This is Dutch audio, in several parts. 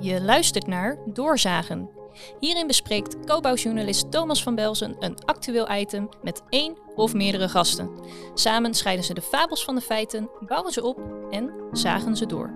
Je luistert naar Doorzagen. Hierin bespreekt co-bouwjournalist Thomas van Belzen een actueel item met één of meerdere gasten. Samen scheiden ze de fabels van de feiten, bouwen ze op en zagen ze door.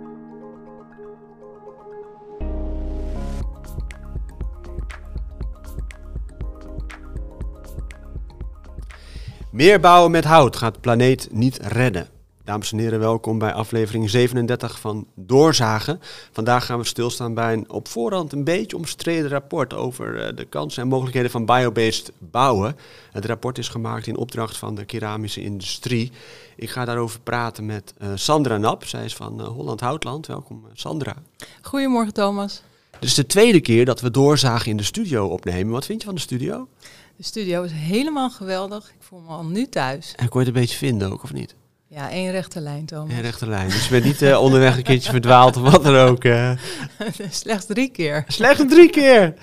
Meer bouwen met hout gaat planeet niet redden. Dames en heren, welkom bij aflevering 37 van Doorzagen. Vandaag gaan we stilstaan bij een op voorhand een beetje omstreden rapport over eh, de kansen en mogelijkheden van biobased bouwen. Het rapport is gemaakt in opdracht van de keramische industrie. Ik ga daarover praten met uh, Sandra Nap. Zij is van uh, Holland Houtland. Welkom Sandra. Goedemorgen Thomas. Dit is de tweede keer dat we Doorzagen in de studio opnemen. Wat vind je van de studio? De studio is helemaal geweldig. Ik voel me al nu thuis. En kon je het een beetje vinden ook, of niet? Ja, één rechte lijn, Thomas. Eén rechte lijn. Dus je bent niet uh, onderweg een keertje verdwaald of wat dan ook. Uh. Slechts drie keer. Slechts drie keer!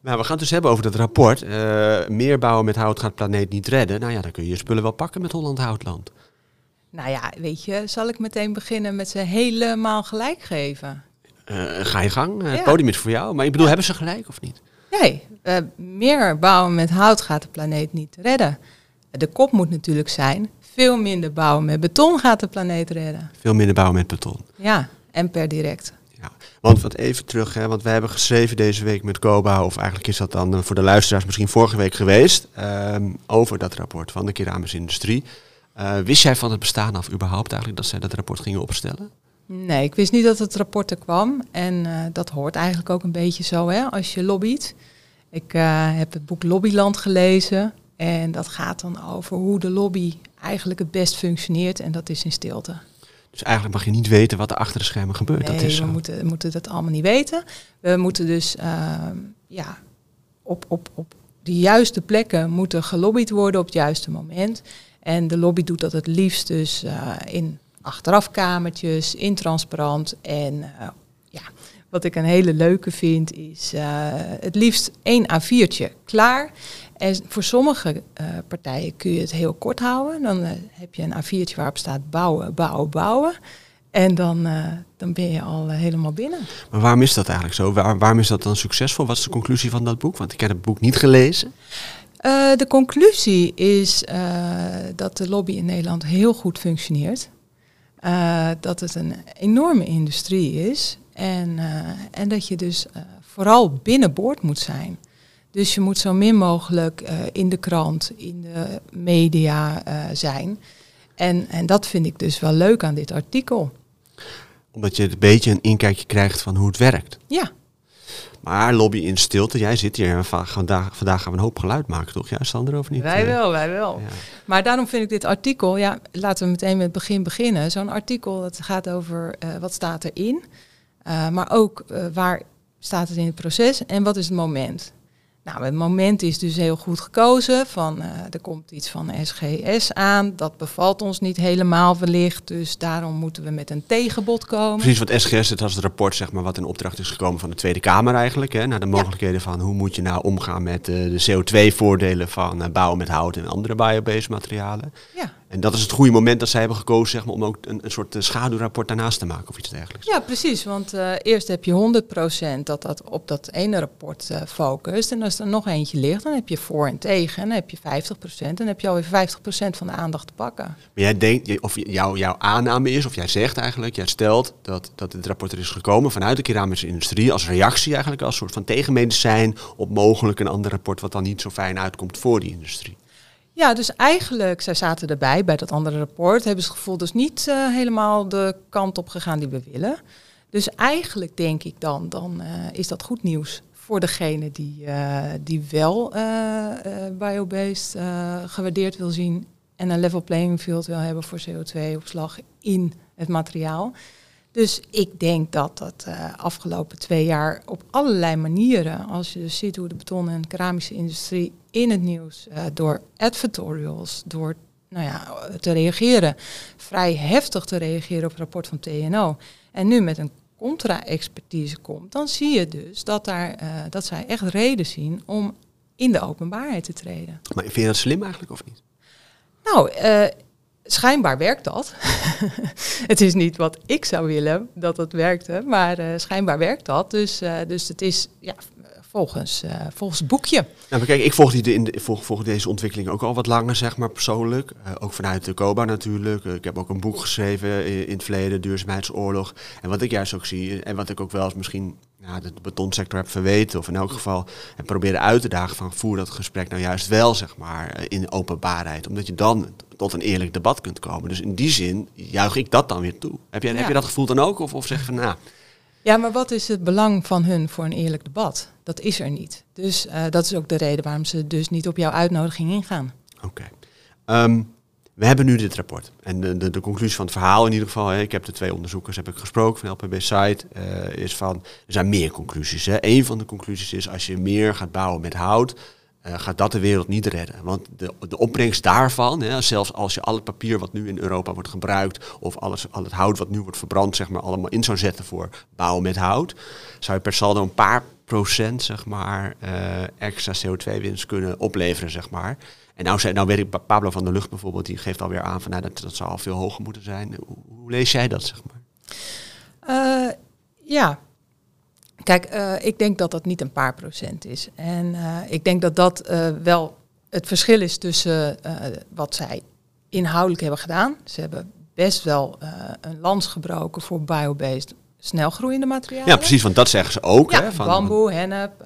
Nou, we gaan het dus hebben over dat rapport. Uh, meer bouwen met hout gaat planeet niet redden. Nou ja, dan kun je je spullen wel pakken met Holland Houtland. Nou ja, weet je, zal ik meteen beginnen met ze helemaal gelijk geven? ga je gang. Het podium is voor jou. Maar ik bedoel, ja. hebben ze gelijk of niet? Nee, meer bouwen met hout gaat de planeet niet redden. De kop moet natuurlijk zijn, veel minder bouwen met beton gaat de planeet redden. Veel minder bouwen met beton. Ja, en per direct. Ja, want wat even terug, hè, want we hebben geschreven deze week met Coba, of eigenlijk is dat dan voor de luisteraars misschien vorige week geweest, um, over dat rapport van de keramische industrie. Uh, wist jij van het bestaan af überhaupt eigenlijk dat zij dat rapport gingen opstellen? Nee, ik wist niet dat het rapport er kwam. En uh, dat hoort eigenlijk ook een beetje zo, hè, als je lobbyt. Ik heb het boek Lobbyland gelezen. En dat gaat dan over hoe de lobby eigenlijk het best functioneert. En dat is in stilte. Dus eigenlijk mag je niet weten wat er achter de schermen gebeurt. Nee, dat is we moeten, moeten dat allemaal niet weten. We moeten dus uh, ja, op, op, op de juiste plekken moeten gelobbyd worden op het juiste moment. En de lobby doet dat het liefst dus uh, in achterafkamertjes, intransparant. En uh, ja, wat ik een hele leuke vind is het liefst één A4'tje klaar. En voor sommige uh, partijen kun je het heel kort houden. Dan uh, heb je een A4'tje waarop staat bouwen, bouwen, bouwen. En dan, uh, dan ben je al helemaal binnen. Maar waarom is dat eigenlijk zo? Waar, waarom is dat dan succesvol? Wat is de conclusie van dat boek? Want ik heb het boek niet gelezen. de conclusie is dat de lobby in Nederland heel goed functioneert. dat het een enorme industrie is. En, en dat je dus vooral binnenboord moet zijn. Dus je moet zo min mogelijk uh, in de krant, in de media uh, zijn. En, en dat vind ik dus wel leuk aan dit artikel. Omdat je een beetje een inkijkje krijgt van hoe het werkt. Ja. Maar lobby in stilte, jij zit hier en vandaag, vandaag gaan we een hoop geluid maken, toch? Ja, Sander, of niet? Wij wel, wij wel. Ja. Maar daarom vind ik dit artikel, ja, laten we meteen met het begin beginnen. Zo'n artikel, dat gaat over uh, wat staat erin, uh, maar ook uh, waar staat het in het proces en wat is het moment. Nou, het moment is dus heel goed gekozen. Van, uh, er komt iets van SGS aan. Dat bevalt ons niet helemaal wellicht. Dus daarom moeten we met een tegenbod komen. Precies, wat SGS, het was het rapport zeg maar, wat in opdracht is gekomen van de Tweede Kamer eigenlijk. Hè, naar de mogelijkheden ja. van hoe moet je nou omgaan met uh, de CO2-voordelen van uh, bouwen met hout en andere biobased materialen. Ja. En dat is het goede moment dat zij hebben gekozen zeg maar, om ook een, een soort schaduwrapport daarnaast te maken of iets dergelijks. Ja, precies. Want uh, eerst heb je 100% dat dat op dat ene rapport uh, focust. En als er nog eentje ligt, dan heb je voor en tegen. En dan heb je 50%. En dan heb je alweer 50% van de aandacht te pakken. Maar jij denkt, of jou, jouw aanname is, of jij zegt eigenlijk, jij stelt dat, dat dit rapport er is gekomen vanuit de keramische industrie als reactie eigenlijk, als soort van tegenmedicijn op mogelijk een ander rapport wat dan niet zo fijn uitkomt voor die industrie. Ja, dus eigenlijk, zij zaten erbij bij dat andere rapport, hebben ze het gevoel dus niet uh, helemaal de kant op gegaan die we willen. Dus eigenlijk denk ik dan, dan uh, is dat goed nieuws voor degene die, uh, die wel biobased gewaardeerd wil zien en een level playing field wil hebben voor CO2-opslag in het materiaal. Dus ik denk dat dat uh, afgelopen twee jaar op allerlei manieren, als je dus ziet hoe de beton- en keramische industrie in het nieuws, uh, door advertorials, door nou ja, te reageren, vrij heftig te reageren op het rapport van TNO, en nu met een contra-expertise komt, dan zie je dus dat, daar, uh, dat zij echt reden zien om in de openbaarheid te treden. Maar vind je dat slim eigenlijk of niet? Nou, schijnbaar werkt dat. het is niet wat ik zou willen dat het werkte, maar uh, schijnbaar werkt dat. Dus, uh, dus het is ja, volgens, uh, volgens het boekje. Nou, kijk, ik volg, die in de, volg, volg deze ontwikkeling ook al wat langer, zeg maar, persoonlijk. ook vanuit de COBA natuurlijk. ik heb ook een boek geschreven in, in het verleden, Duurzaamheidsoorlog. En wat ik juist ook zie, en wat ik ook wel eens misschien ja, de betonsector heb verweten, of in elk geval en proberen uit te dagen van voer dat gesprek nou juist wel, zeg maar, in openbaarheid. Omdat je dan tot een eerlijk debat kunt komen. Dus in die zin juich ik dat dan weer toe. Heb je, heb je dat gevoel dan ook? Of, of zeg je van nou. Ja, maar wat is het belang van hun voor een eerlijk debat? Dat is er niet. Dus uh, dat is ook de reden waarom ze dus niet op jouw uitnodiging ingaan. Oké. Ehm, we hebben nu dit rapport. En de, de, conclusie van het verhaal in ieder geval, hè, ik heb de twee onderzoekers heb ik gesproken van LPB Site, uh, is van, er zijn meer conclusies. Hè. Een van de conclusies is, als je meer gaat bouwen met hout, gaat dat de wereld niet redden. Want de, de opbrengst daarvan, hè, zelfs als je al het papier wat nu in Europa wordt gebruikt, of alles, al het hout wat nu wordt verbrand, zeg maar, allemaal in zou zetten voor bouwen met hout, zou je per saldo een paar procent, zeg maar, uh, extra CO2-winst kunnen opleveren, zeg maar. En nou, zei, nou weet ik, Pablo van der Lucht bijvoorbeeld, die geeft alweer aan van nou, dat, dat zou al veel hoger moeten zijn. Hoe, lees jij dat, zeg maar? Uh, ja, Kijk, uh, ik denk dat dat niet een paar procent is. En uh, ik denk dat dat uh, wel het verschil is tussen wat zij inhoudelijk hebben gedaan. Ze hebben best wel een lans gebroken voor biobased snelgroeiende materialen. Ja, precies, want dat zeggen ze ook. Ja, hè, van bamboe, hennep,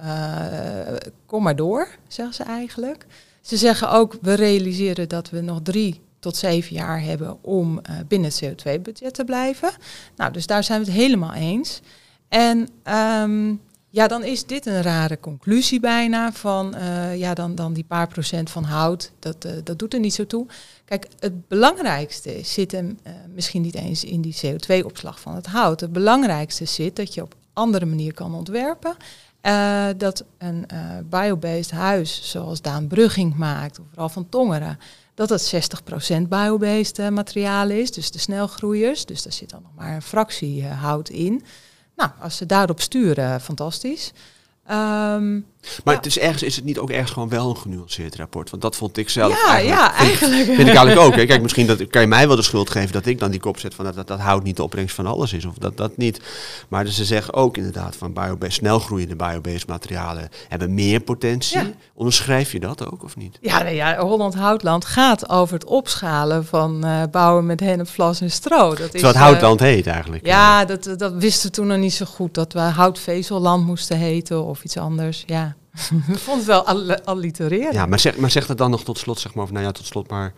kom maar door, zeggen ze eigenlijk. Ze zeggen ook, we realiseren dat we nog drie tot zeven jaar hebben om binnen het CO2-budget te blijven. Nou, dus daar zijn we het helemaal eens. En um, ja, dan is dit een rare conclusie bijna van uh, ja, dan, dan die paar procent van hout, dat, uh, dat doet er niet zo toe. Kijk, het belangrijkste zit hem uh, misschien niet eens in die CO2-opslag van het hout. Het belangrijkste zit dat je op andere manier kan ontwerpen. dat een biobased huis, zoals Daan Brugging maakt, of vooral van Tongeren, dat het 60% biobased materiaal is, dus de snelgroeiers. Dus daar zit dan nog maar een fractie hout in. Nou, als ze daarop sturen, fantastisch. Um, maar het is, ergens, is het niet ook ergens gewoon wel een genuanceerd rapport? Want dat vond ik zelf ja, eigenlijk, ja, vind eigenlijk. Ik, vind ik eigenlijk ook. Hè. Kijk, misschien dat, kan je mij wel de schuld geven dat ik dan die kop zet van dat, dat, dat houdt niet de opbrengst van alles is. Of dat dat niet. Maar dus ze zeggen ook inderdaad van biobased, snelgroeiende biobased materialen hebben meer potentie. Ja. Onderschrijf je dat ook of niet? Ja, nee, ja, Holland Houtland gaat over het opschalen van uh, bouwen met hennep, vlas en stro. Dat Terwijl het Houtland uh, heet eigenlijk. Ja, dat, dat wisten we toen nog niet zo goed. Dat we houtvezelland moesten heten of iets anders. Ja. Ik vond het wel allitereren. Ja, maar zeg, maar zeg dat dan nog tot slot, zeg maar, of nou ja, tot slot maar,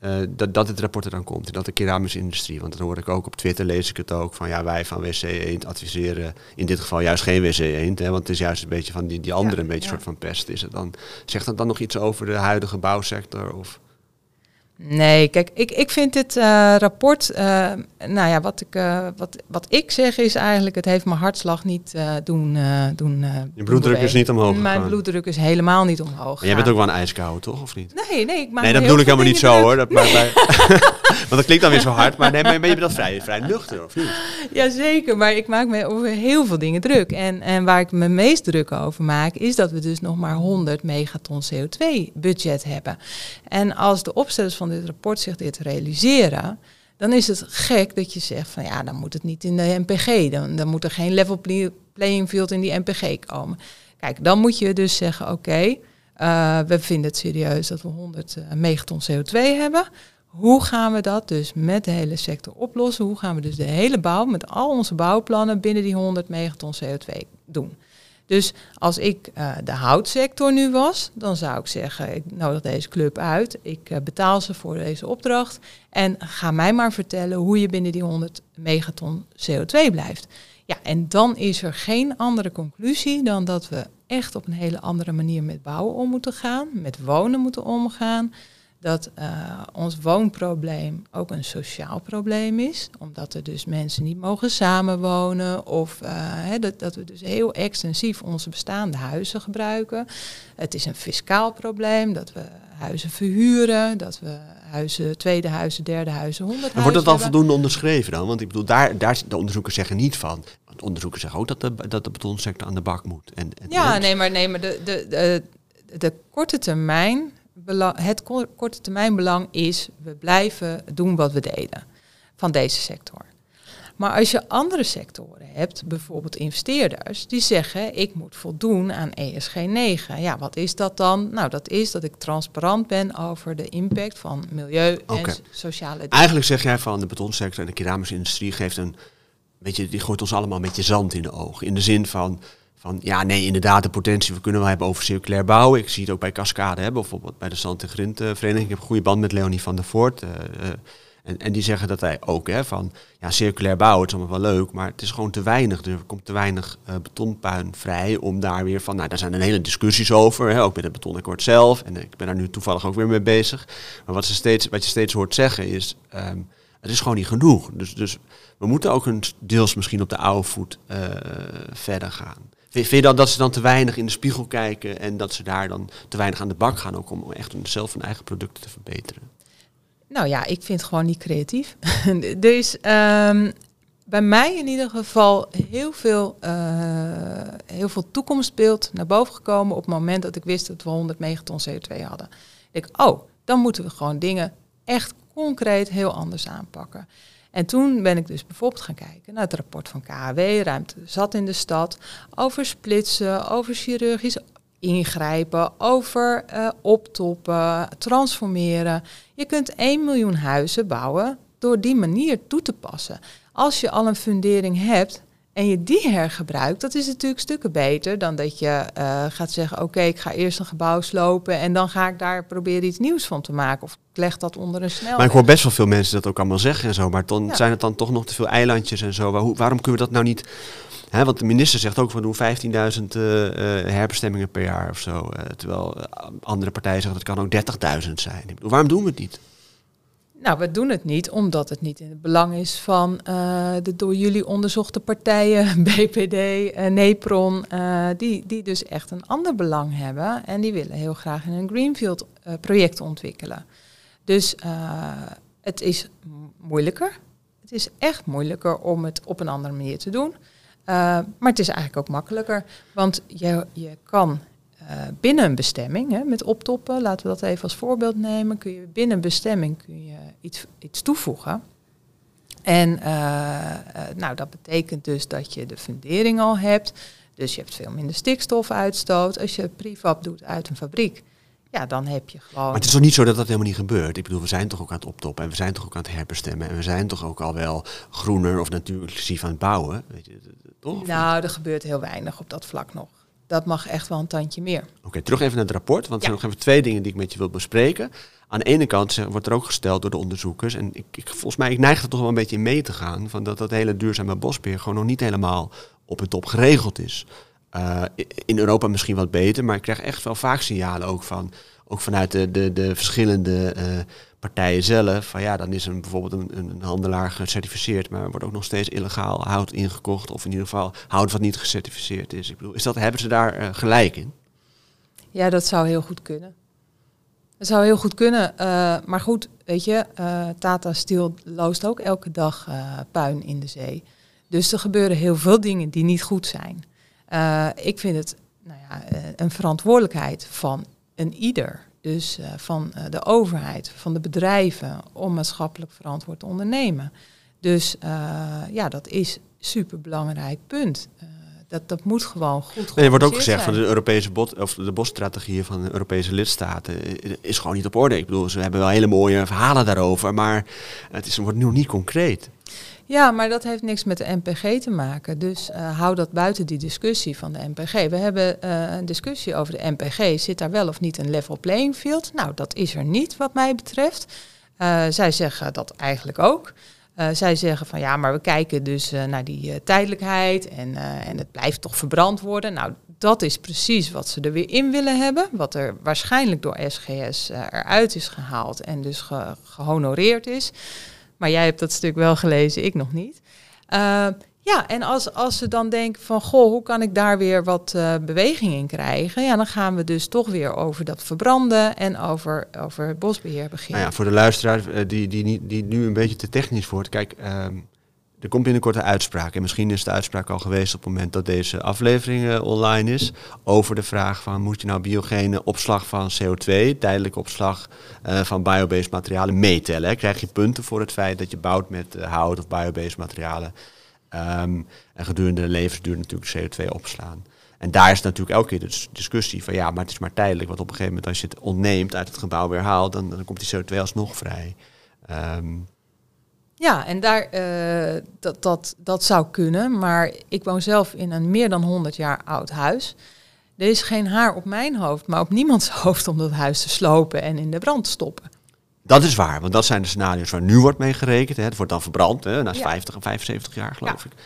uh, dat, dat het rapport er dan komt. Dat de keramische industrie, want dan hoor ik ook op Twitter, lees ik het ook, van ja, wij van WC Eend adviseren in dit geval juist geen WC Eend, hè, want het is juist een beetje van die, die andere, ja, een beetje ja. soort van pest is het dan. Zegt dat dan nog iets over de huidige bouwsector? Of? Nee, kijk, ik, ik vind dit uh, rapport, uh, nou ja, wat ik, uh, wat, wat ik zeg is eigenlijk, het heeft mijn hartslag niet doen, doen Je bloeddruk doen is niet omhoog Mijn gegaan. bloeddruk is helemaal niet omhoog Maar jij bent ook wel een ijskoude, toch, of niet? Nee, nee, ik maak Nee, dat bedoel ik helemaal niet zo, hoor. Dat, want dat klinkt dan weer zo hard, maar nee, maar ben je dat vrij, vrij nuchter, of niet? Jazeker, maar ik maak me over heel veel dingen druk. En, en waar ik me meest druk over maak, is dat we dus nog maar 100 megaton CO2 budget hebben. En als de opstellers van dit rapport zich dit realiseren, dan is het gek dat je zegt van ja, dan moet het niet in de NPG, dan, dan moet er geen level playing field in die NPG komen. Kijk, dan moet je dus zeggen oké, uh, we vinden het serieus dat we 100 uh, megaton CO2 hebben. Hoe gaan we dat dus met de hele sector oplossen? Hoe gaan we dus de hele bouw met al onze bouwplannen binnen die 100 megaton CO2 doen? Dus als ik uh, de houtsector nu was, dan zou ik zeggen, ik nodig deze club uit, ik uh, betaal ze voor deze opdracht. En ga mij maar vertellen hoe je binnen die 100 megaton CO2 blijft. Ja, en dan is er geen andere conclusie dan dat we echt op een hele andere manier met bouwen om moeten gaan, met wonen moeten omgaan dat uh, ons woonprobleem ook een sociaal probleem is. Omdat er dus mensen niet mogen samenwonen. Of uh, hè, dat, dat we dus heel extensief onze bestaande huizen gebruiken. Het is een fiscaal probleem dat we huizen verhuren. Dat we huizen, tweede huizen, derde huizen, honderd En wordt dat dan voldoende onderschreven dan? Want ik bedoel, daar, daar de onderzoekers zeggen niet van. Want onderzoekers zeggen ook dat de, dat de betonsector aan de bak moet. En, en ja, nee, maar, nee, maar de, de, de, de korte termijn het korte termijn belang is, we blijven doen wat we deden van deze sector. Maar als je andere sectoren hebt, bijvoorbeeld investeerders, die zeggen ik moet voldoen aan ESG 9. Ja, wat is dat dan? Nou, dat is dat ik transparant ben over de impact van milieu en sociale dingen. Eigenlijk zeg jij van de betonsector en de keramische industrie geeft een beetje, die gooit ons allemaal een beetje zand in de ogen. In de zin van van ja, nee, inderdaad, de potentie we kunnen wel hebben over circulair bouwen. Ik zie het ook bij Cascade, hè, bijvoorbeeld bij de Zand en Vereniging. Ik heb een goede band met Leonie van der Voort. Uh, en, en die zeggen dat wij ook, hè, van ja, circulair bouwen, het is allemaal wel leuk, maar het is gewoon te weinig. Er komt te weinig betonpuin vrij om daar weer van, nou, daar zijn een hele discussies over, hè, ook met het betonakkoord zelf. En ik ben daar nu toevallig ook weer mee bezig. Maar wat, ze steeds, wat je steeds hoort zeggen is, um, het is gewoon niet genoeg. Dus, dus we moeten ook een deels misschien op de oude voet verder gaan. Vind je dan dat ze dan te weinig in de spiegel kijken en dat ze daar dan te weinig aan de bak gaan, ook om echt zelf hun eigen producten te verbeteren? Nou ja, ik vind het gewoon niet creatief. is um, bij mij in ieder geval heel veel, uh, heel veel toekomstbeeld naar boven gekomen op het moment dat ik wist dat we 100 megaton CO2 hadden. Ik, oh, dan moeten we gewoon dingen echt concreet heel anders aanpakken. En toen ben ik dus bijvoorbeeld gaan kijken naar het rapport van KHW, Ruimte zat in de stad, over splitsen, over chirurgisch ingrijpen, over uh, optoppen, transformeren. Je kunt 1 miljoen huizen bouwen door die manier toe te passen. Als je al een fundering hebt en je die hergebruikt, dat is natuurlijk stukken beter dan dat je uh, gaat zeggen: Oké, ik ga eerst een gebouw slopen en dan ga ik daar proberen iets nieuws van te maken. Of ik leg dat onder een snelweg. Maar ik hoor best wel veel mensen dat ook allemaal zeggen en zo. Maar dan zijn het dan toch nog te veel eilandjes en zo. waarom kunnen we dat nou niet Hè, want de minister zegt ook, we doen 15.000 uh, uh, herbestemmingen per jaar of zo. Uh, terwijl andere partijen zeggen, dat kan ook 30.000 zijn. Waarom doen we het niet? Nou, we doen het niet omdat het niet in het belang is van uh, de door jullie onderzochte partijen, BPD, uh, NEPRON, uh, die, die dus echt een ander belang hebben en die willen heel graag in een Greenfield project ontwikkelen. Dus het is moeilijker. Het is echt moeilijker om het op een andere manier te doen. Maar het is eigenlijk ook makkelijker, want je, je kan binnen een bestemming, hè, met optoppen, laten we dat even als voorbeeld nemen, kun je binnen een bestemming kun je iets, iets toevoegen. En uh, nou, dat betekent dus dat je de fundering al hebt, dus je hebt veel minder stikstofuitstoot als je prefab doet uit een fabriek ja, dan heb je gewoon. Maar het is toch niet zo dat dat helemaal niet gebeurt? Ik bedoel, we zijn toch ook aan het optoppen en we zijn toch ook aan het herbestemmen en we zijn toch ook al wel groener of natuurlijk aan het bouwen? Weet je, toch? Nou, er gebeurt heel weinig op dat vlak nog. Dat mag echt wel een tandje meer. Oké, terug even naar het rapport, want er zijn nog even twee dingen die ik met je wil bespreken. Aan de ene kant wordt er ook gesteld door de onderzoekers, en ik, ik, volgens mij ik neig er toch wel een beetje in mee te gaan, van dat dat hele duurzame bosbeheer gewoon nog niet helemaal op het top geregeld is. Uh, in Europa misschien wat beter, maar ik krijg echt wel vaak signalen ook van, ook vanuit de, de, de verschillende uh, partijen zelf. Van ja, dan is er bijvoorbeeld een, een handelaar gecertificeerd, maar wordt ook nog steeds illegaal hout ingekocht. Of in ieder geval hout wat niet gecertificeerd is. Ik bedoel, is dat, hebben ze daar uh, gelijk in? Ja, dat zou heel goed kunnen. Dat zou heel goed kunnen. maar goed, weet je, Tata Steel loost ook elke dag puin in de zee. Dus er gebeuren heel veel dingen die niet goed zijn. Uh, ik vind het nou ja, eh, een verantwoordelijkheid van een ieder. Dus uh, van uh, de overheid, van de bedrijven, om maatschappelijk verantwoord te ondernemen. Dus ja, dat is super belangrijk punt. dat, dat moet gewoon goed nee, Er wordt ook gezegd van de Europese bot, of de bosstrategieën van de Europese lidstaten is gewoon niet op orde. Ik bedoel, ze hebben wel hele mooie verhalen daarover, maar het is, wordt nu niet concreet. Ja, maar dat heeft niks met de NPG te maken. Dus uh, hou dat buiten die discussie van de NPG. We hebben uh, een discussie over de NPG. Zit daar wel of niet een level playing field? Nou, dat is er niet wat mij betreft. Uh, zij zeggen dat eigenlijk ook. zij zeggen van ja, maar we kijken dus naar die tijdelijkheid en, en het blijft toch verbrand worden. Nou, dat is precies wat ze er weer in willen hebben. Wat er waarschijnlijk door SGS eruit is gehaald en dus ge gehonoreerd is. Maar jij hebt dat stuk wel gelezen, ik nog niet. Uh, ja, en als, als ze dan denken van, goh, hoe kan ik daar weer wat uh, beweging in krijgen? Ja, dan gaan we dus toch weer over dat verbranden en over, over het bosbeheer beginnen. Nou ja, voor de luisteraar uh, die, die, die, die nu een beetje te technisch wordt, kijk, uh, er komt binnenkort een uitspraak. En misschien is de uitspraak al geweest op het moment dat deze aflevering eh, online is. Over de vraag van moet je nou biogene opslag van CO2, tijdelijke opslag uh, van biobased materialen meetellen. Krijg je punten voor het feit dat je bouwt met uh, hout of biobased materialen. Um, en gedurende de levensduur natuurlijk CO2 opslaan. En daar is natuurlijk elke keer de discussie van ja, maar het is maar tijdelijk. Want op een gegeven moment als je het ontneemt, uit het gebouw weer haalt, dan, dan komt die CO2 alsnog vrij. Um, ja, en daar, uh, dat, dat, dat zou kunnen. Maar ik woon zelf in een meer dan 100 jaar oud huis. Er is geen haar op mijn hoofd, maar op niemands hoofd om dat huis te slopen en in de brand te stoppen. Dat is waar, want dat zijn de scenario's waar nu wordt mee gerekend. Hè. Het wordt dan verbrand, hè, na ja. 50 en 75 jaar geloof ja. ik.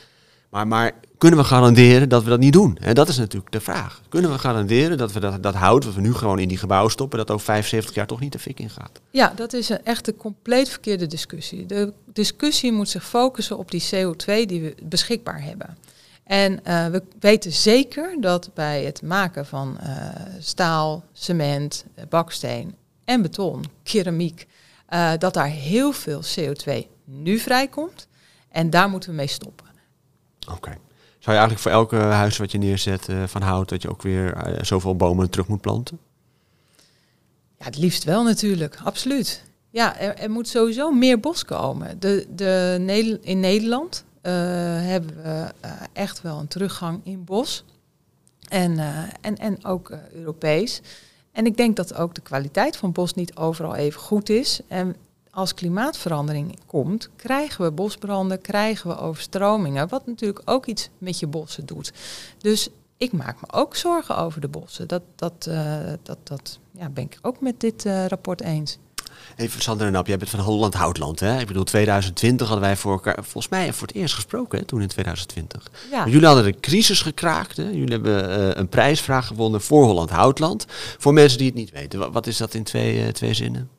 Maar, maar kunnen we garanderen dat we dat niet doen? En dat is natuurlijk de vraag. Kunnen we garanderen dat we dat, dat hout wat we nu gewoon in die gebouwen stoppen, dat over 75 jaar toch niet de fik in gaat? Ja, dat is een echt een compleet verkeerde discussie. De discussie moet zich focussen op die CO2 die we beschikbaar hebben. En uh, we weten zeker dat bij het maken van uh, staal, cement, baksteen en beton, keramiek, uh, dat daar heel veel CO2 nu vrijkomt. En daar moeten we mee stoppen. Oké. Okay. Zou je eigenlijk voor elke huis wat je neerzet uh, van hout, dat je ook weer uh, zoveel bomen terug moet planten? Ja, het liefst wel natuurlijk, absoluut. Ja, er, er moet sowieso meer bos komen. De, de, in Nederland uh, hebben we echt wel een teruggang in bos. En, en, en ook Europees. En ik denk dat ook de kwaliteit van bos niet overal even goed is. En als klimaatverandering komt, krijgen we bosbranden, krijgen we overstromingen, wat natuurlijk ook iets met je bossen doet. Dus ik maak me ook zorgen over de bossen. Dat, dat, uh, dat, dat ja, ben ik ook met dit uh, rapport eens. Even Sander en Nap, jij bent van Holland Houtland. Hè? Ik bedoel, 2020 hadden wij voor elkaar, volgens mij voor het eerst gesproken, hè, toen in 2020. Ja. Maar jullie hadden de crisis gekraakt. Hè? Jullie hebben uh, een prijsvraag gewonnen voor Holland Houtland. Voor mensen die het niet weten, wat is dat in twee, twee zinnen?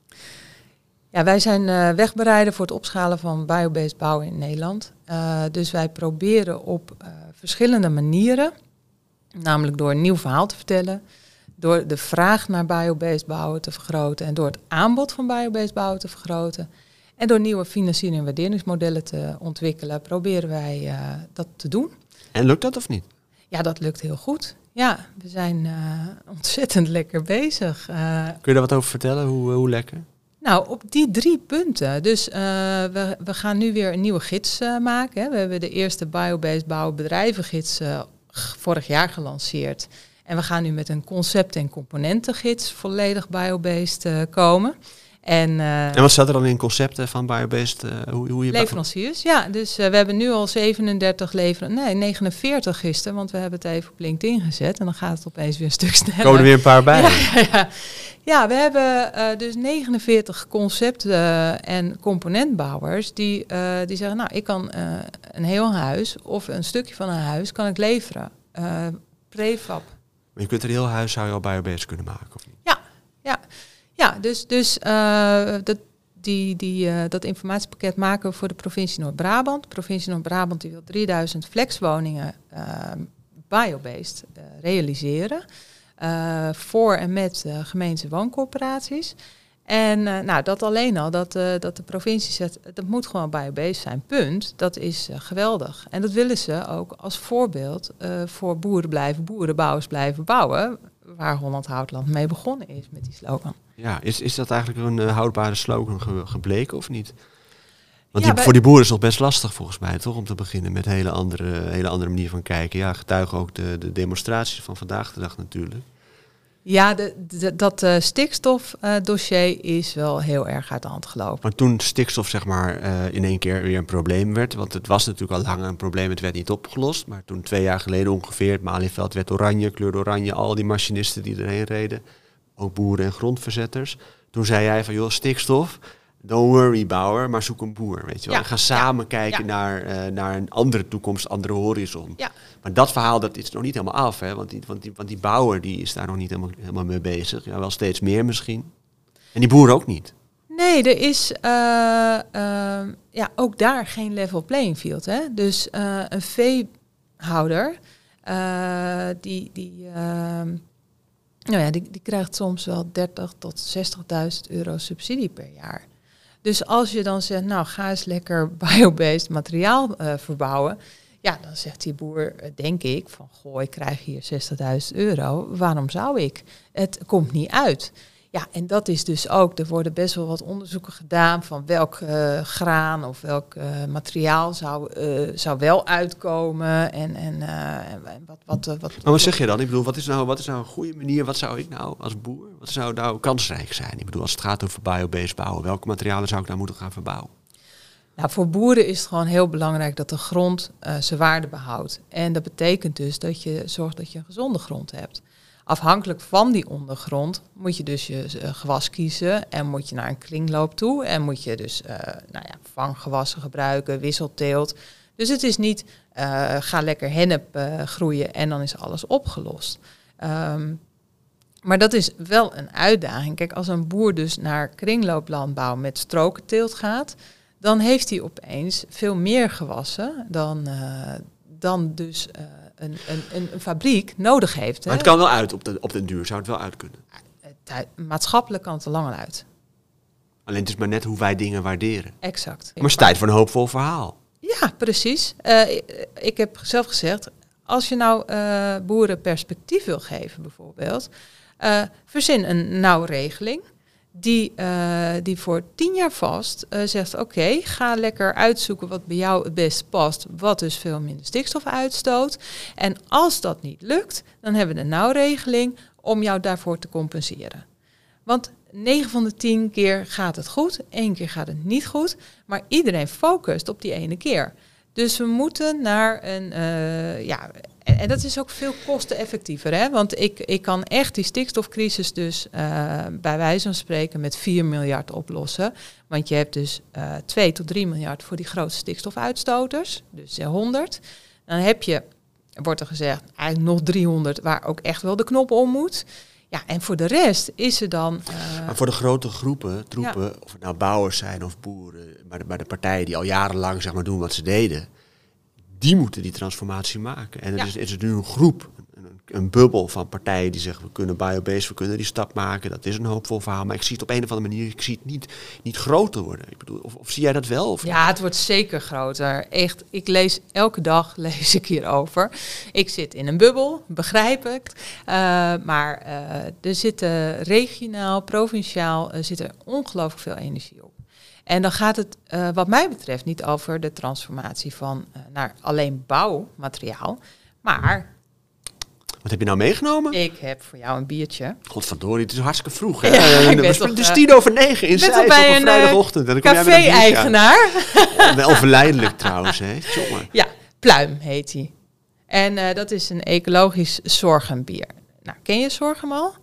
Ja, wij zijn uh, wegbereiden voor het opschalen van biobased bouwen in Nederland. Uh, dus wij proberen op uh, verschillende manieren, namelijk door een nieuw verhaal te vertellen, door de vraag naar biobased bouwen te vergroten en door het aanbod van biobased bouwen te vergroten en door nieuwe financiering- en waarderingsmodellen te ontwikkelen, proberen wij dat te doen. En lukt dat of niet? Ja, dat lukt heel goed. Ja, we zijn ontzettend lekker bezig. Kun je daar wat over vertellen? Hoe, hoe lekker? Nou, op die drie punten. Dus uh, we, we gaan nu weer een nieuwe gids uh, maken. Hè. We hebben de eerste biobased bouwen bedrijvengids uh, vorig jaar gelanceerd. En we gaan nu met een concept- en componentengids volledig biobased komen. En, en wat staat er dan in concepten van biobased? hoe, hoe je leveranciers, ja. Dus we hebben nu al 37 leveranciers, nee 49 gisteren, want we hebben het even op LinkedIn gezet. En dan gaat het opeens weer een stuk sneller. Komen er weer een paar bij? Ja, ja, ja. Ja, we hebben uh, dus 49 concepten en componentbouwers die, uh, die zeggen, nou, ik kan uh, een heel huis of een stukje van een huis kan ik leveren. prefab. Maar je kunt er een heel huis zou je al biobased kunnen maken, of niet? Ja, ja. Ja dus, dus dat, die, die, dat informatiepakket maken we voor de provincie Noord-Brabant. De provincie Noord-Brabant die wil 3000 flexwoningen biobased realiseren. Uh, voor en met uh, gemeente wooncorporaties. En uh, nou, dat alleen al, dat, dat de provincie zegt, dat moet gewoon biobased zijn, punt. Dat is geweldig. En dat willen ze ook als voorbeeld voor boeren blijven, boerenbouwers blijven bouwen. Waar Holland Houtland mee begonnen is met die slogan. Ja, is, is dat eigenlijk een houdbare slogan gebleken of niet? Want ja, die, voor die boeren is het nog best lastig volgens mij, toch? Om te beginnen met een hele andere, hele andere manier van kijken. Ja, getuigen ook de, de demonstraties van vandaag de dag natuurlijk. Ja, dat uh, stikstofdossier uh, is wel heel erg uit de hand gelopen. Maar toen stikstof zeg maar uh, in één keer weer een probleem werd, want het was natuurlijk al lang een probleem, het werd niet opgelost. Maar toen twee jaar geleden ongeveer, het Malieveld werd oranje, kleurde oranje, al die machinisten die erheen reden, ook boeren en grondverzetters. Toen zei jij van joh, stikstof, don't worry bouwer, maar zoek een boer. Weet je wel. Ja. Ga samen kijken Naar, uh, naar een andere toekomst, andere horizon. Maar dat verhaal dat is nog niet helemaal af, hè? Want, die, want, die, want die bouwer die is daar nog niet helemaal, helemaal mee bezig. Ja, wel steeds meer misschien. En die boer ook niet. Nee, er is uh, uh, ja, ook daar geen level playing field. Hè? Dus een veehouder, die, die, ehm, nou ja, die, die krijgt soms wel 30 tot 60.000 euro subsidie per jaar. Dus als je dan zegt, nou ga eens lekker biobased materiaal uh, verbouwen. Ja, dan zegt die boer, eh, denk ik, van goh, ik krijg hier 60.000 euro. Waarom zou ik? Het komt niet uit. Ja, en dat is dus ook, er worden best wel wat onderzoeken gedaan van welk uh, graan of welk uh, materiaal zou, uh, zou wel uitkomen en, en, en wat, wat, wat... Maar wat zeg je dan? Ik bedoel, wat is nou, wat is nou een goede manier, wat zou ik nou als boer, wat zou nou kansrijk zijn? Ik bedoel, als het gaat over biobased bouwen, welke materialen zou ik nou moeten gaan verbouwen? Nou, voor boeren is het gewoon heel belangrijk dat de grond zijn waarde behoudt. En dat betekent dus dat je zorgt dat je een gezonde grond hebt afhankelijk van die ondergrond moet je dus je uh, gewas kiezen en moet je naar een kringloop toe en moet je dus uh, nou ja, vanggewassen gebruiken, wisselteelt. Dus het is niet uh, ga lekker hennep groeien en dan is alles opgelost. Um, maar dat is wel een uitdaging. Kijk, als een boer dus naar kringlooplandbouw met strokenteelt gaat, dan heeft hij opeens veel meer gewassen dan, dan dus een, een, een, fabriek nodig heeft. Maar het kan wel uit op de, op de duur, zou het wel uit kunnen? Maatschappelijk kan het er langer uit. Alleen het is maar net hoe wij dingen waarderen. Exact. Maar het is tijd voor een hoopvol verhaal. Ja, precies. Uh, ik heb zelf gezegd, als je nou uh, boeren perspectief wil geven bijvoorbeeld, uh, verzin een nauwe regeling die, uh, die voor tien jaar vast uh, zegt: Oké, ga lekker uitzoeken wat bij jou het best past, wat dus veel minder stikstof uitstoot. En als dat niet lukt, dan hebben we een nauwregeling om jou daarvoor te compenseren. Want 9 van de 10 keer gaat het goed, één keer gaat het niet goed, maar iedereen focust op die ene keer. Dus we moeten naar een, uh, ja, en, dat is ook veel kosteneffectiever, hè? want ik, ik kan echt die stikstofcrisis dus uh, bij wijze van spreken met 4 miljard oplossen. Want je hebt dus uh, 2 tot 3 miljard voor die grote stikstofuitstoters, dus 100. Dan heb je, wordt er gezegd, eigenlijk nog 300 waar ook echt wel de knop om moet. Ja, en voor de rest is er dan. Uh, maar voor de grote groepen, troepen, ja. of het nou bouwers zijn of boeren, maar de, maar de partijen die al jarenlang zeg maar, doen wat ze deden, die moeten die transformatie maken. En ja. is, is nu een groep, een, bubbel van partijen die zeggen we kunnen biobased, we kunnen die stap maken. Dat is een hoopvol verhaal. Maar ik zie het op een of andere manier, ik zie het niet, niet groter worden. Ik bedoel, of, zie jij dat wel? Of ja, het wordt zeker groter. Echt, ik lees elke dag lees ik hierover. Ik zit in een bubbel, begrijp ik. Uh, maar uh, er zitten regionaal, provinciaal, uh, zit er ongelooflijk veel energie op. En dan gaat het, uh, wat mij betreft, niet over de transformatie van naar alleen bouwmateriaal, maar. Wat heb je nou meegenomen? Ik heb voor jou een biertje. Godverdorie, het is hartstikke vroeg. Hè? Ja, ik ben toch, het is tien over negen in Zeist op een vrijdagochtend. En dan café-eigenaar. Wel verleidelijk trouwens, hè? Ja, Pluim heet hij. En uh, dat is een ecologisch zorgenbier. Nou, ken je zorgem al?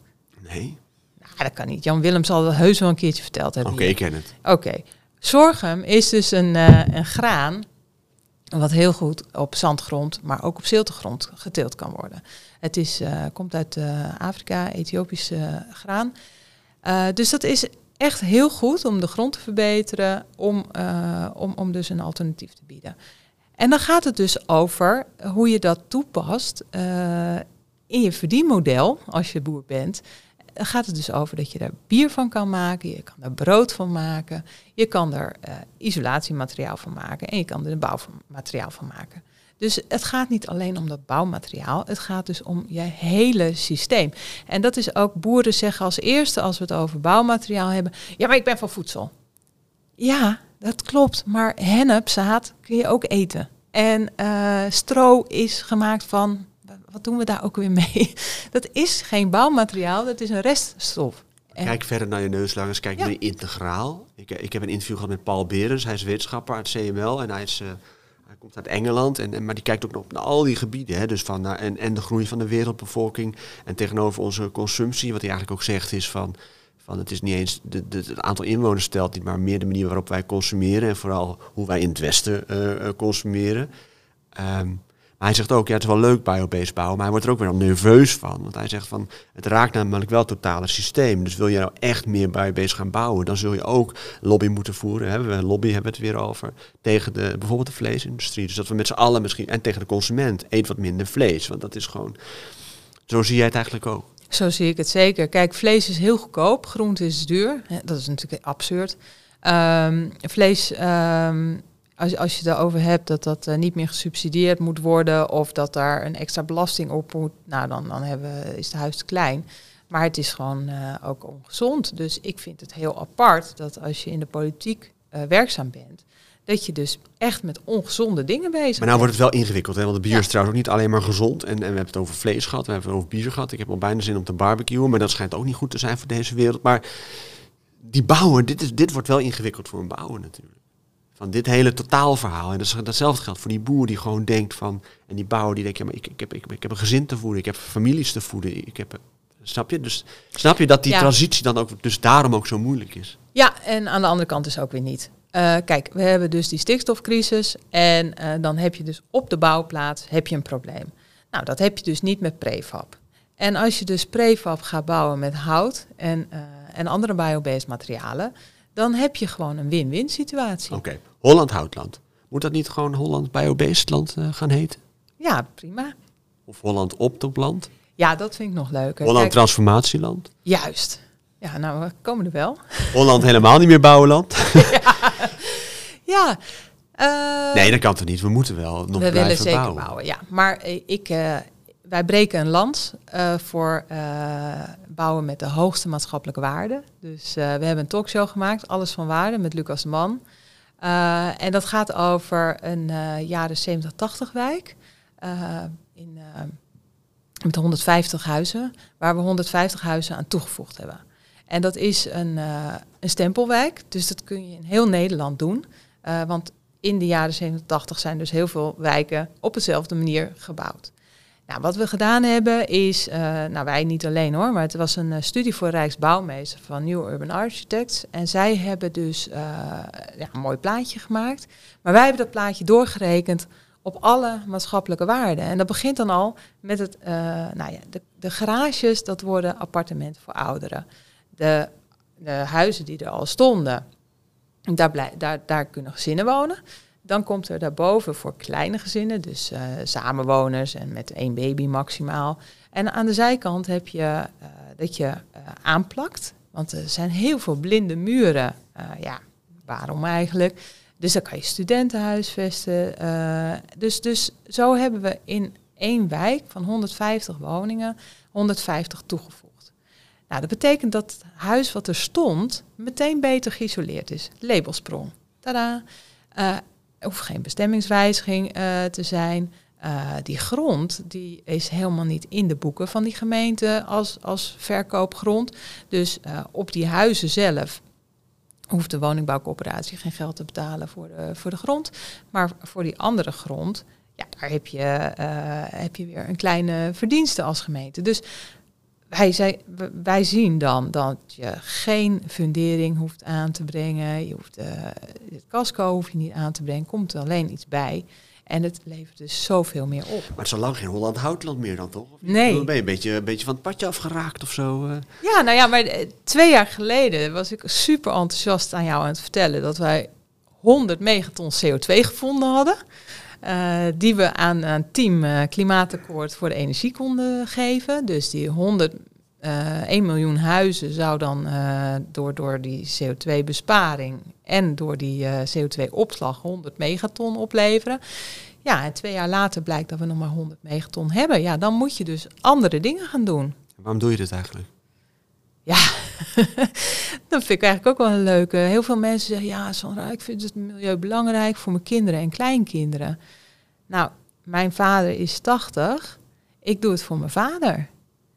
Nee. Nou, dat kan niet. Jan Willem zal het heus wel een keertje verteld hebben. Oké, okay, ik ken het. Oké. Okay. Sorghum is dus een, uh, een graan wat heel goed op zandgrond, maar ook op ziltegrond geteeld kan worden. Het is, uh, komt uit uh, Afrika, Ethiopische graan. dus dat is echt heel goed om de grond te verbeteren, om, om, om dus een alternatief te bieden. En dan gaat het dus over hoe je dat toepast in je verdienmodel als je boer bent dan gaat het dus over dat je daar bier van kan maken, je kan daar brood van maken, je kan er uh, isolatiemateriaal van maken en je kan er bouwmateriaal van maken. Dus het gaat niet alleen om dat bouwmateriaal, het gaat dus om je hele systeem. En dat is ook, boeren zeggen als eerste als we het over bouwmateriaal hebben, ja maar ik ben van voedsel. Ja, dat klopt, maar hennepzaad kun je ook eten. En uh, stro is gemaakt van wat doen we daar ook weer mee? Dat is geen bouwmateriaal, dat is een reststof. En kijk verder naar je neuslangers, kijk ja. naar integraal. Ik, ik heb een interview gehad met Paul Berens, hij is wetenschapper uit CML en hij, is, uh, hij komt uit Engeland. En, en, maar die kijkt ook nog naar al die gebieden. Hè, dus van, en, en de groei van de wereldbevolking en tegenover onze consumptie. Wat hij eigenlijk ook zegt is van, van het is niet eens de, de, het aantal inwoners stelt niet, maar meer de manier waarop wij consumeren en vooral hoe wij in het Westen uh, consumeren. Um, hij zegt ook, ja, het is wel leuk biobased bouwen, maar hij wordt er ook weer nerveus van. Want hij zegt van, het raakt namelijk wel het totale systeem. Dus wil je nou echt meer biobased gaan bouwen, dan zul je ook lobby moeten voeren. Hè? We lobby hebben we het weer over. Tegen de, bijvoorbeeld de vleesindustrie. Dus dat we met z'n allen misschien, en tegen de consument, eet wat minder vlees. Want dat is gewoon, zo zie jij het eigenlijk ook. Zo zie ik het zeker. Kijk, vlees is heel goedkoop, groente is duur. Dat is natuurlijk absurd. Ehm, vlees, ehm, als, als je het erover hebt dat dat eh, niet meer gesubsidieerd moet worden of dat daar een extra belasting op moet, nou dan, dan hebben, is het huis te klein. Maar het is gewoon eh, ook ongezond. Dus ik vind het heel apart dat als je in de politiek eh, werkzaam bent, dat je dus echt met ongezonde dingen bezig Maar nou wordt bent. het wel ingewikkeld, hè? want het bier Ja. is trouwens ook niet alleen maar gezond. En, en we hebben het over vlees gehad, we hebben het over bier gehad. Ik heb al bijna zin om te barbecuen, maar dat schijnt ook niet goed te zijn voor deze wereld. Maar die bouwer, dit, is, dit wordt wel ingewikkeld voor een bouwer natuurlijk. Van dit hele totaalverhaal. En dat is, datzelfde geldt voor die boer die gewoon denkt van... En die bouwer die denkt, ja, maar ik, ik, heb, ik, ik heb een gezin te voeden, ik heb families te voeden. Ik heb, snap je? Dus snap je dat die Ja. transitie dan ook dus daarom ook zo moeilijk is? Ja, en aan de andere kant is ook weer niet. Eh, kijk, we hebben dus die stikstofcrisis en eh, dan heb je dus op de bouwplaats heb je een probleem. Nou, dat heb je dus niet met prefab. En als je dus prefab gaat bouwen met hout en, eh, en andere biobased materialen, dan heb je gewoon een win-win situatie. Oké, Holland Houtland. Moet dat niet gewoon Holland Biobased land eh, gaan heten? Ja, prima. Of Holland Optopland? Ja, dat vind ik nog leuker. Holland Kijk, Transformatieland? juist. Ja, nou, we komen er wel. Holland helemaal niet meer bouwenland? Ja. eh, Nee, dat kan toch niet? We moeten wel nog we blijven willen zeker bouwen. bouwen. ja. Maar eh, ik, wij breken een lans eh, voor bouwen met de hoogste maatschappelijke waarde. Dus we hebben een talkshow gemaakt, Alles van Waarde, met Lucas Man. Eh, en dat gaat over een jaren 70, 80 wijk. eh, in, eh, met 150 huizen, waar we 150 huizen aan toegevoegd hebben. En dat is een, een stempelwijk, dus dat kun je in heel Nederland doen. Want in de jaren 70, 80 zijn dus heel veel wijken op dezelfde manier gebouwd. Nou, wat we gedaan hebben is, eh, nou wij niet alleen hoor, maar het was een eh, studie voor Rijksbouwmeester van New Urban Architects. En zij hebben dus eh, ja, een mooi plaatje gemaakt. Maar wij hebben dat plaatje doorgerekend op alle maatschappelijke waarden. En dat begint dan al met het, nou ja, de, de garages, dat worden appartementen voor ouderen. De, de huizen die er al stonden, daar, blij, daar, daar kunnen gezinnen wonen. Dan komt er daarboven voor kleine gezinnen, dus eh, samenwoners en met één baby maximaal. En aan de zijkant heb je eh, dat je eh, aanplakt. Want er zijn heel veel blinde muren. Ja, waarom eigenlijk? Dus dan kan je studenten huisvesten. dus, dus zo hebben we in één wijk van 150 woningen 150 toegevoegd. Nou, dat betekent dat het huis wat er stond meteen beter geïsoleerd is. Labelsprong. Tada. Er hoeft geen bestemmingswijziging eh, te zijn. Eh, die grond die is helemaal niet in de boeken van die gemeente als, als verkoopgrond. Dus eh, op die huizen zelf hoeft de woningbouwcoöperatie geen geld te betalen voor de, voor de grond. Maar voor die andere grond, ja, daar heb je, heb je weer een kleine verdienste als gemeente. Dus wij, zei, wij zien dan dat je geen fundering hoeft aan te brengen. Je hoeft, eh, het casco hoef je niet aan te brengen. Komt er alleen iets bij. En het levert dus zoveel meer op. Maar het is al lang geen Holland Houtland meer dan toch? Nee. Dan ben je een beetje, een beetje van het padje afgeraakt of zo. eh? Ja, nou ja, maar eh, twee jaar geleden was ik super enthousiast aan jou aan het vertellen dat wij 100 megaton CO2 gevonden hadden. Eh, die we aan een team eh, Klimaatakkoord voor de energie konden geven. Dus die 100, eh 1 miljoen huizen zou dan eh, door, door die CO2-besparing en door die eh, CO2-opslag 100 megaton opleveren. Ja, en twee jaar later blijkt dat we nog maar 100 megaton hebben. Ja, dan moet je dus andere dingen gaan doen. Waarom doe je dit eigenlijk? Ja, dat vind ik eigenlijk ook wel een leuke. Heel veel mensen zeggen, ja Sandra, ik vind het milieu belangrijk voor mijn kinderen en kleinkinderen. Nou, mijn vader is 80. Ik doe het voor mijn vader.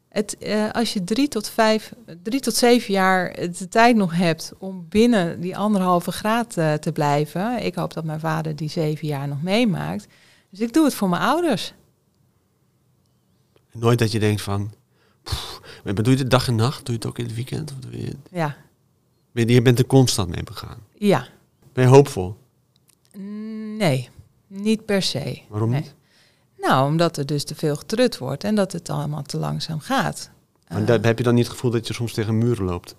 Het, eh, als je drie tot, vijf, drie tot zeven jaar de tijd nog hebt om binnen die anderhalve graad eh, te blijven. Ik hoop dat mijn vader die zeven jaar nog meemaakt. Dus ik doe het voor mijn ouders. Nooit dat je denkt van... maar doe je het dag en nacht? Doe je het ook in het weekend? Of doe je, het- Ja, ben je, je bent er constant mee begaan. ja. Ben je hoopvol? Nee, niet per se. Waarom Nee. niet? Nou, omdat er dus te veel getrut wordt en dat het allemaal te langzaam gaat. Maar Eh, heb je dan niet het gevoel dat je soms tegen muren loopt?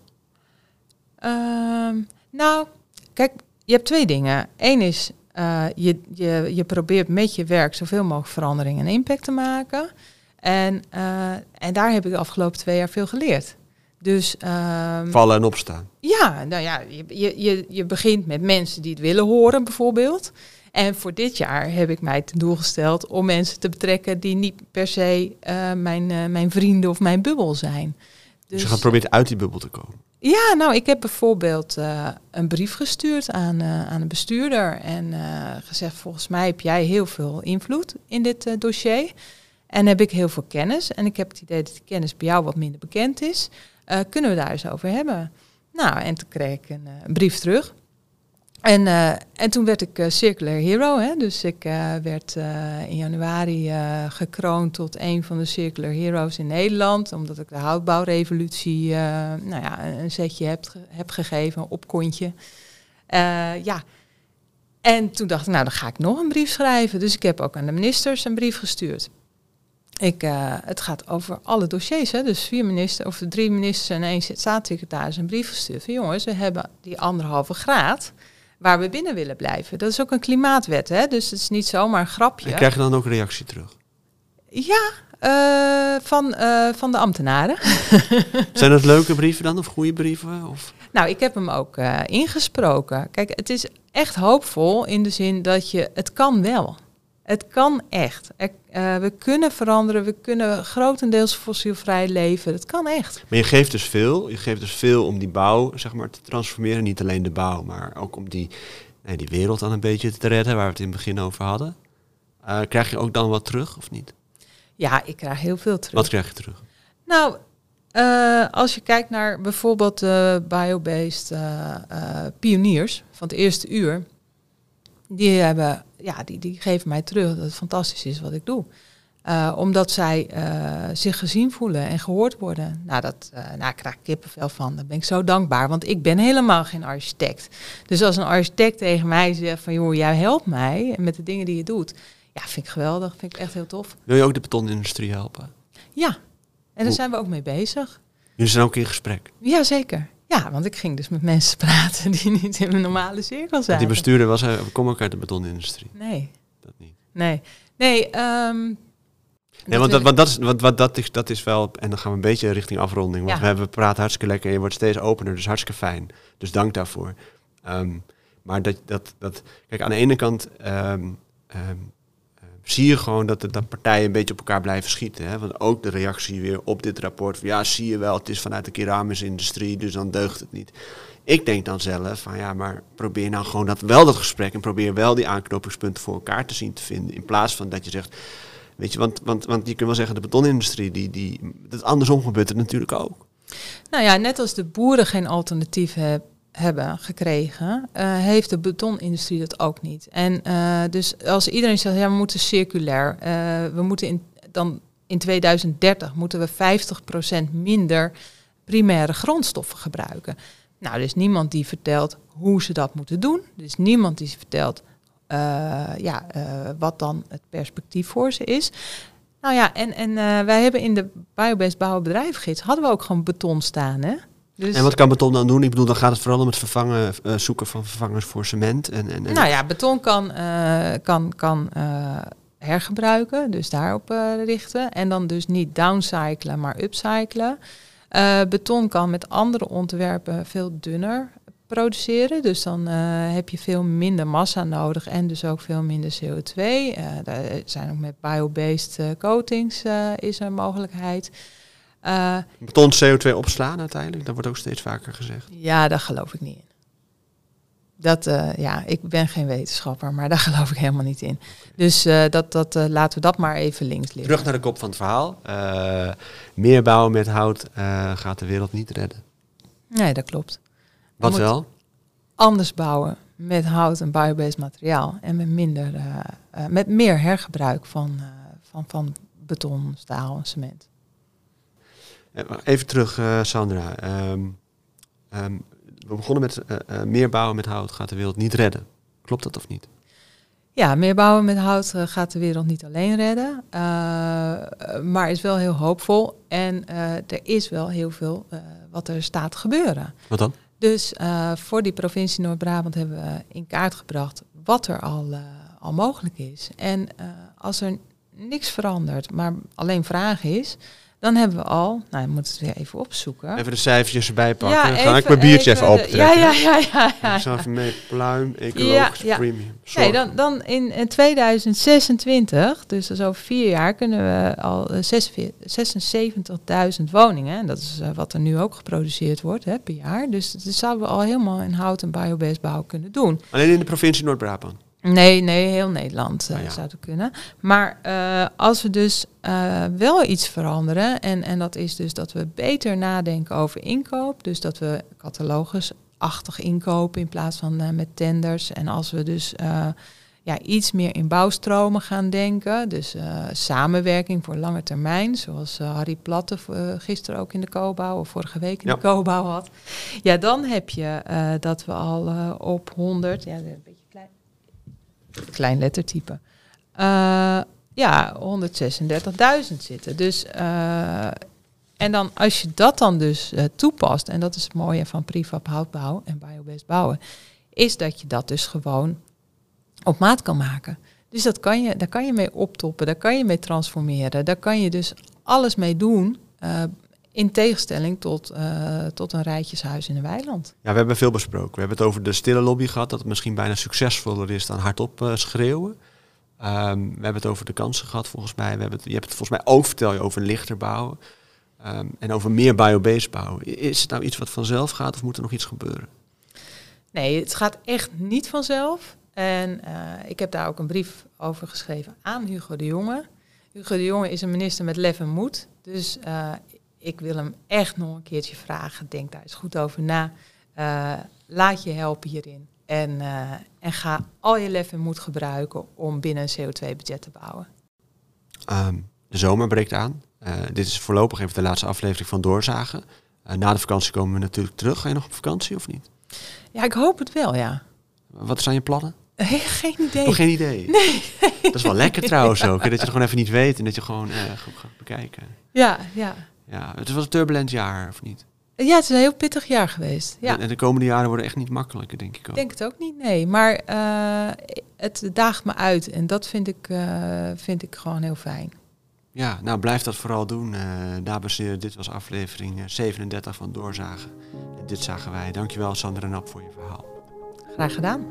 ehm, nou, kijk, je hebt twee dingen. Eén is, eh, je, je, je probeert met je werk zoveel mogelijk verandering en impact te maken. En, eh, en daar heb ik de afgelopen twee jaar veel geleerd. Dus, ehm, Vallen en opstaan. Ja, nou ja, je, je, je, je begint met mensen die het willen horen bijvoorbeeld. En voor dit jaar heb ik mij ten doel gesteld om mensen te betrekken die niet per se eh, mijn, eh, mijn vrienden of mijn bubbel zijn. Dus, je gaat proberen uit die bubbel te komen. Ja, nou, ik heb bijvoorbeeld een brief gestuurd aan, aan een bestuurder en gezegd: Volgens mij heb jij heel veel invloed in dit dossier. En heb ik heel veel kennis. En ik heb het idee dat die kennis bij jou wat minder bekend is. kunnen we daar eens over hebben? Nou, en toen kreeg ik een, een brief terug. En, uh, en toen werd ik Circular Hero. Hè? Dus ik werd in januari gekroond tot een van de Circular Heroes in Nederland. Omdat ik de houtbouwrevolutie nou ja, een setje heb, heb gegeven, een opkontje. ja. En toen dacht ik, nou dan ga ik nog een brief schrijven. Dus ik heb ook aan de ministers een brief gestuurd. Ik, het gaat over alle dossiers. Hè? Dus vier ministers, of drie ministers en één staatssecretaris een brief gestuurd. Van jongens, we hebben die anderhalve graad waar we binnen willen blijven. Dat is ook een klimaatwet, hè? dus het is niet zomaar een grapje. En krijg je dan ook reactie terug? Ja, uh, van, uh, van de ambtenaren. Zijn dat leuke brieven dan of goede brieven? Of? Nou, ik heb hem ook uh, ingesproken. Kijk, het is echt hoopvol in de zin dat je, het kan wel. Het kan echt. Er, uh, we kunnen veranderen, we kunnen grotendeels fossielvrij leven. Het kan echt. Maar je geeft dus veel. Je geeft dus veel om die bouw zeg maar, te transformeren. Niet alleen de bouw, maar ook om die, nee, die wereld dan een beetje te redden, waar we het in het begin over hadden. Uh, krijg je ook dan wat terug of niet? Ja, ik krijg heel veel terug. Wat krijg je terug? Nou, uh, als je kijkt naar bijvoorbeeld uh, biobased pioniers van het eerste uur die, hebben, ja, die, die geven mij terug dat het fantastisch is wat ik doe. Uh, omdat zij uh, zich gezien voelen en gehoord worden. Nou, dat, uh, nou, ik krijg kippenvel van. Daar ben ik zo dankbaar, want ik ben helemaal geen architect. Dus als een architect tegen mij zegt van... joh, jij helpt mij met de dingen die je doet. Ja, vind ik geweldig. Vind ik echt heel tof. Wil je ook de betonindustrie helpen? Ja, en daar zijn we ook mee bezig. Jullie zijn ook in gesprek? Jazeker. Ja, want ik ging dus met mensen praten die niet in mijn normale cirkel zijn. Die bestuurder was, hij kom ook uit de betonindustrie. Nee. Dat niet. Nee. Nee, um, Nee, want, dat, want dat, is, want, wat, dat, is, dat is wel, en dan gaan we een beetje richting afronding. Want ja. we hebben praten hartstikke lekker en je wordt steeds opener, dus hartstikke fijn. Dus dank daarvoor. Um, maar dat, dat, dat, kijk, aan de ene kant um, um, zie je gewoon dat, dat partijen een beetje op elkaar blijven schieten. Hè? Want ook de reactie weer op dit rapport van ja, zie je wel, het is vanuit de keramische industrie, dus dan deugt het niet. Ik denk dan zelf van ja, maar probeer nou gewoon dat, wel dat gesprek en probeer wel die aanknopingspunten voor elkaar te zien te vinden. In plaats van dat je zegt, weet je, want, want, want je kunt wel zeggen, de betonindustrie, die, die, dat andersom gebeurt het natuurlijk ook. Nou ja, net als de boeren geen alternatief hebben hebben gekregen, uh, heeft de betonindustrie dat ook niet. En uh, dus als iedereen zegt, ja, we moeten circulair, uh, we moeten in, dan in 2030 moeten we 50% minder primaire grondstoffen gebruiken. Nou, er is niemand die vertelt hoe ze dat moeten doen. Er is niemand die vertelt ja, wat dan het perspectief voor ze is. Nou ja, en, en wij hebben in de biobased bouwbedrijfgids hadden we ook gewoon beton staan, hè? Dus en wat kan beton dan doen? Ik bedoel, dan gaat het vooral om het vervangen, uh, zoeken van vervangers voor cement. En, en, en nou ja, beton kan, uh, kan, kan uh, hergebruiken, dus daarop richten. En dan dus niet downcyclen, maar upcyclen. beton kan met andere ontwerpen veel dunner produceren. Dus dan heb je veel minder massa nodig en dus ook veel minder CO2. daar zijn ook met biobased coatings is er mogelijkheid. Uh, Beton CO2 opslaan uiteindelijk, dat wordt ook steeds vaker gezegd. Ja, daar geloof ik niet in. Dat, uh, ja, ik ben geen wetenschapper, maar daar geloof ik helemaal niet in. Dus uh, dat, dat, laten we dat maar even links liggen. Terug naar de kop van het verhaal. meer bouwen met hout gaat de wereld niet redden. Nee, dat klopt. Wat wel? Anders bouwen met hout en biobased materiaal en met minder, met meer hergebruik van, van, van beton, staal en cement. Even terug, uh, Sandra. Um, um, we begonnen met uh, uh, meer bouwen met hout gaat de wereld niet redden. Klopt dat of niet? Ja, meer bouwen met hout gaat de wereld niet alleen redden, maar is wel heel hoopvol. En er is wel heel veel wat er staat gebeuren. Wat dan? Dus voor die provincie Noord-Brabant hebben we in kaart gebracht wat er al, al mogelijk is. En als er niks verandert, maar alleen vraag is, dan hebben we al, nou, je moet het weer even opzoeken. Even de cijfertjes erbij pakken. Ja, Dan ga ik mijn biertje even, even opentrekken. Ja, ja, ja, ja. ja, Ik zal ja. even mee pluim, ecologisch Ja, premium. Nee, dan, dan in eh, 2026, dus dat is over vier jaar, kunnen we al eh, 46 76.000 woningen. En dat is eh, wat er nu ook geproduceerd wordt hè, per jaar. Dus dat zouden we al helemaal in hout- en biobasebouw kunnen doen. Alleen in de provincie Noord-Brabant. Nee, nee, heel Nederland eh, ja. zou het kunnen. Maar eh, als we dus eh, wel iets veranderen, en, en dat is dus dat we beter nadenken over inkoop, dus dat we catalogusachtig inkopen in plaats van met tenders. En als we dus ja, iets meer in bouwstromen gaan denken, dus samenwerking voor lange termijn, zoals Harry Platte gisteren ook in de Cobouw of vorige week in Ja. de Cobouw had. Ja, dan heb je dat we al op 100, ja, klein lettertype. Eh, ja, 136.000 zitten. Dus, eh, en dan als je dat dan dus eh, toepast, en dat is het mooie van prefab houtbouw en biobased bouwen, is dat je dat dus gewoon op maat kan maken. Dus dat kan je, daar kan je mee optoppen, daar kan je mee transformeren, daar kan je dus alles mee doen. In tegenstelling tot, eh, tot een rijtjeshuis in een weiland. Ja, we hebben veel besproken. We hebben het over de stille lobby gehad, dat het misschien bijna succesvoller is dan hardop eh, schreeuwen. Ehm, we hebben het over de kansen gehad, volgens mij. We hebben het, je hebt het volgens mij ook, vertel je, over lichter bouwen. Ehm, en over meer biobased bouwen. Is het nou iets wat vanzelf gaat of moet er nog iets gebeuren? Nee, het gaat echt niet vanzelf. En eh, ik heb daar ook een brief over geschreven aan Hugo de Jonge. Hugo de Jonge is een minister met lef en moed. Dus ik wil hem echt nog een keertje vragen. Denk daar eens goed over na. Eh, laat je helpen hierin. En, eh, en ga al je lef en moed gebruiken om binnen een CO2-budget te bouwen. Ehm, de zomer breekt aan. Eh, dit is voorlopig even de laatste aflevering van Doorzagen. Na de vakantie komen we natuurlijk terug. Ga je nog op vakantie of niet? Ja, ik hoop het wel, ja. Wat zijn je plannen? Geen idee. Nog geen idee. Nee. Dat is wel lekker trouwens ook. hè, Dat je het gewoon even niet weet en dat je gewoon goed gaat bekijken. Ja, ja. Ja, het wel een turbulent jaar, of niet? ja, het is een heel pittig jaar geweest. Ja. En, en de komende jaren worden echt niet makkelijker, denk ik ook. Ik denk het ook niet, nee. Maar eh, het daagt me uit en dat vind ik, eh, vind ik gewoon heel fijn. Ja, nou blijf dat vooral doen. eh dames en heren, dit was aflevering eh, 37 van Doorzagen. En dit zagen wij. Dankjewel Sandra Nap voor je verhaal. Graag gedaan.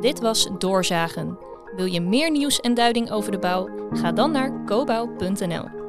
Dit was Doorzagen. Wil je meer nieuws en duiding over de bouw? Ga dan naar cobouw.nl.